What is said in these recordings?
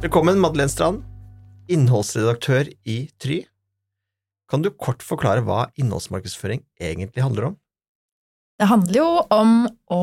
Velkommen, Madeleine Strand, innholdsredaktør i Try. Kan du kort forklare hva innholdsmarkedsføring egentlig handler om? Det handler jo om å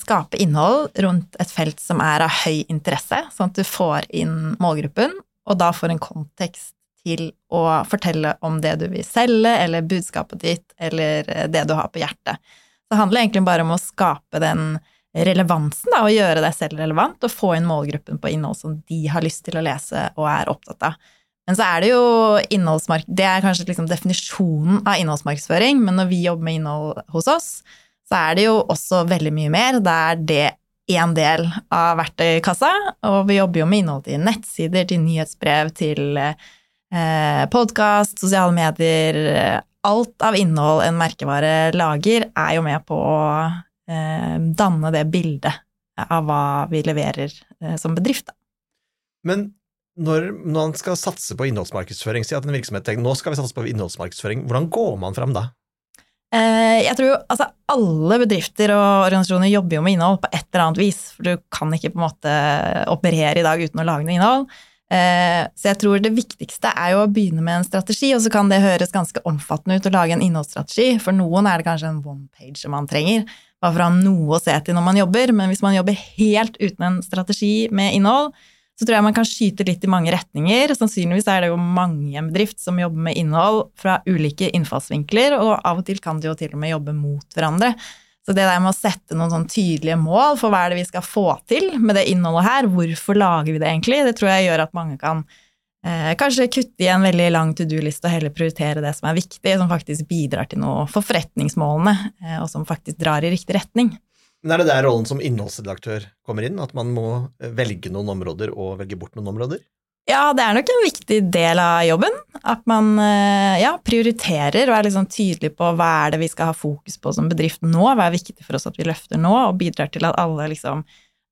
skape innhold rundt et felt som er av høy interesse, sånn at du får inn målgruppen, og da får en kontekst til å fortelle om det du vil selge, eller budskapet ditt, eller det du har på hjertet. Så det handler egentlig bare om å skape den relevansen, da, å gjøre deg selv relevant, og få inn målgruppen på innhold som de har lyst til å lese og er opptatt av. Men så er det jo innholdsmark... Det er kanskje liksom definisjonen av innholdsmarkedsføring, men når vi jobber med innhold hos oss, så er det jo også veldig mye mer. Da er det én del av verktøykassa, og vi jobber jo med innhold til nettsider, til nyhetsbrev, til eh, podkast, sosiale medier Alt av innhold en merkevare lager, er jo med på å danne det bildet av hva vi leverer eh, som bedrift. Da. Men når man skal satse på innholdsmarkedsføring, si at en virksomhet tenker nå skal vi satse på innholdsmarkedsføring, hvordan går man fram da? Eh, jeg tror altså alle bedrifter og organisasjoner jobber jo med innhold på et eller annet vis, for du kan ikke på en måte operere i dag uten å lage noe innhold. Eh, så jeg tror det viktigste er jo å begynne med en strategi, og så kan det høres ganske omfattende ut å lage en innholdsstrategi. For noen er det kanskje en one page man trenger, bare for å ha noe å se til når man jobber. Men hvis man jobber helt uten en strategi med innhold, så tror jeg man kan skyte litt i mange retninger. Sannsynligvis er det jo mange bedrift som jobber med innhold fra ulike innfallsvinkler, og av og til kan de jo til og med jobbe mot hverandre. Så det der med å sette noen sånn tydelige mål for hva er det vi skal få til med det innholdet her, hvorfor lager vi det egentlig, det tror jeg gjør at mange kan eh, kanskje kutte i en veldig lang to do-liste og heller prioritere det som er viktig, som faktisk bidrar til noe for forretningsmålene, eh, og som faktisk drar i riktig retning. Men er det der rollen som innholdsredaktør kommer inn, at man må velge noen områder og velge bort noen områder? Ja, det er nok en viktig del av jobben. At man eh, ja, prioriterer og er liksom tydelig på hva er det vi skal ha fokus på som bedrift nå, hva er viktig for oss at vi løfter nå, og bidrar til at alle, liksom,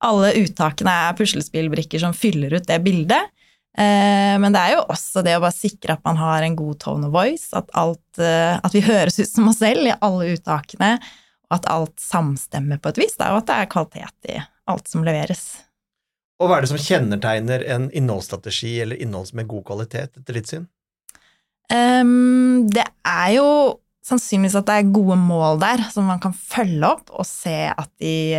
alle uttakene er puslespillbrikker som fyller ut det bildet. Eh, men det er jo også det å bare sikre at man har en god tone of voice, at, alt, eh, at vi høres ut som oss selv i alle uttakene og at alt samstemmer på et vis, og at det er kvalitet i alt som leveres. Og hva er det som kjennetegner en innholdsstrategi eller innhold med god kvalitet, etter ditt syn? Um, det er jo sannsynligvis at det er gode mål der, som man kan følge opp og se at, de,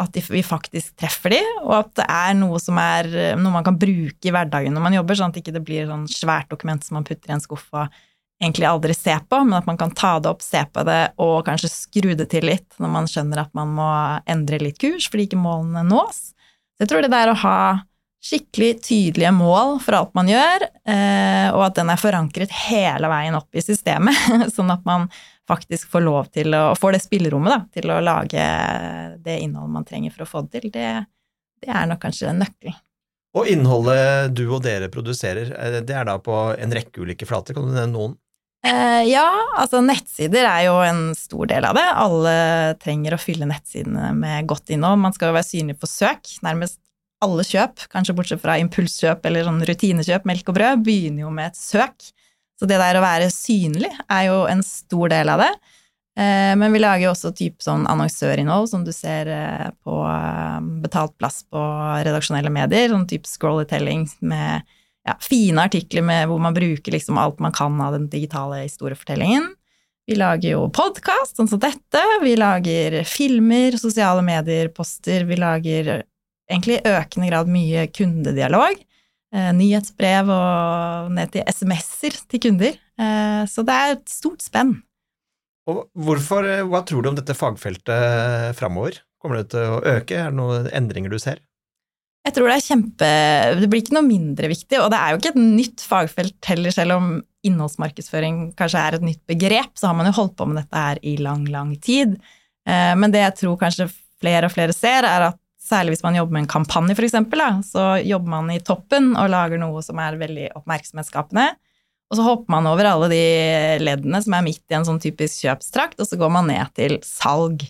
at de, vi faktisk treffer de, og at det er noe som er noe man kan bruke i hverdagen når man jobber, sånn at det ikke blir sånn svært dokument som man putter i en skuff og egentlig aldri ser på, men at man kan ta det opp, se på det og kanskje skru det til litt når man skjønner at man må endre litt kurs fordi ikke målene nås. Så jeg tror det der å ha skikkelig tydelige mål for alt man gjør, eh, og at den er forankret hele veien opp i systemet, sånn at man faktisk får lov til å få det spillerommet da, til å lage det innholdet man trenger for å få det til, det, det er nok kanskje nøkkelen. Og innholdet du og dere produserer, eh, det er da på en rekke ulike flater. Kan du nevne noen? Eh, ja, altså nettsider er jo en stor del av det. Alle trenger å fylle nettsidene med godt innhold. Man skal jo være synlig på søk. Nærmest alle kjøp, kanskje bortsett fra impulskjøp eller sånn rutinekjøp, melk og brød, begynner jo med et søk. Så det der å være synlig er jo en stor del av det. Eh, men vi lager jo også type sånn annonsørinnhold som du ser eh, på eh, betalt plass på redaksjonelle medier, sånn type scrollytelling med ja, fine artikler med, hvor man bruker liksom alt man kan av den digitale historiefortellingen. Vi lager jo podkast, sånn som dette. Vi lager filmer, sosiale medier, poster. Vi lager egentlig i økende grad mye kundedialog. Eh, nyhetsbrev og ned til SMS-er til kunder. Eh, så det er et stort spenn. Og hvorfor, eh, Hva tror du om dette fagfeltet framover? Kommer det til å øke? Er det noen endringer du ser? Jeg tror det er kjempe Det blir ikke noe mindre viktig, og det er jo ikke et nytt fagfelt heller, selv om innholdsmarkedsføring kanskje er et nytt begrep, så har man jo holdt på med dette her i lang, lang tid. Eh, men det jeg tror kanskje flere og flere ser, er at særlig hvis man jobber med en kampanje, f.eks., så jobber man i toppen og lager noe som er veldig oppmerksomhetsskapende. Og så hopper man over alle de leddene som er midt i en sånn typisk kjøpstrakt, og så går man ned til salg.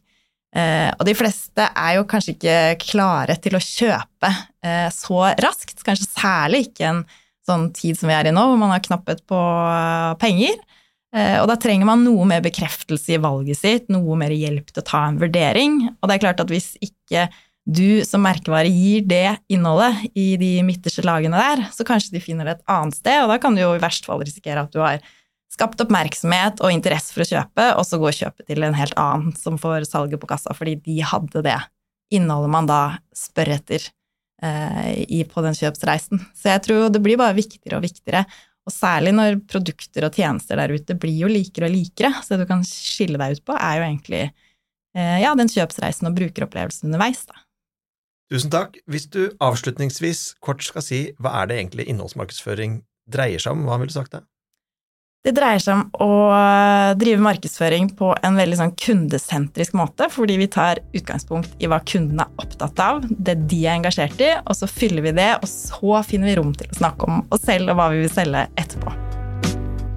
Eh, og de fleste er jo kanskje ikke klare til å kjøpe eh, så raskt, kanskje særlig ikke en sånn tid som vi er i nå, hvor man har knappet på eh, penger. Eh, og da trenger man noe mer bekreftelse i valget sitt, noe mer hjelp til å ta en vurdering. Og det er klart at hvis ikke du som merkevare gir det innholdet i de midterste lagene der, så kanskje de finner det et annet sted, og da kan du jo i verst fall risikere at du har skapt oppmerksomhet og interesse for å kjøpe, og så gå og kjøpe til en helt annen som får salget på kassa, fordi de hadde det innholdet man da spør etter eh, på den kjøpsreisen. Så jeg tror det blir bare viktigere og viktigere. Og særlig når produkter og tjenester der ute blir jo likere og likere, så det du kan skille deg ut på, er jo egentlig eh, ja, den kjøpsreisen og brukeropplevelsen underveis, da. Tusen takk. Hvis du avslutningsvis kort skal si hva er det egentlig innholdsmarkedsføring dreier seg om, hva ville du sagt da? Det dreier seg om å drive markedsføring på en veldig sånn kundesentrisk måte, fordi vi tar utgangspunkt i hva kunden er opptatt av, det de er engasjert i, og så fyller vi det, og så finner vi rom til å snakke om oss selv og hva vi vil selge etterpå.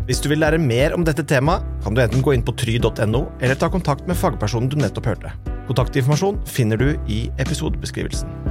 Hvis du vil lære mer om dette temaet, kan du enten gå inn på try.no, eller ta kontakt med fagpersonen du nettopp hørte. Kontaktinformasjon finner du i episodebeskrivelsen.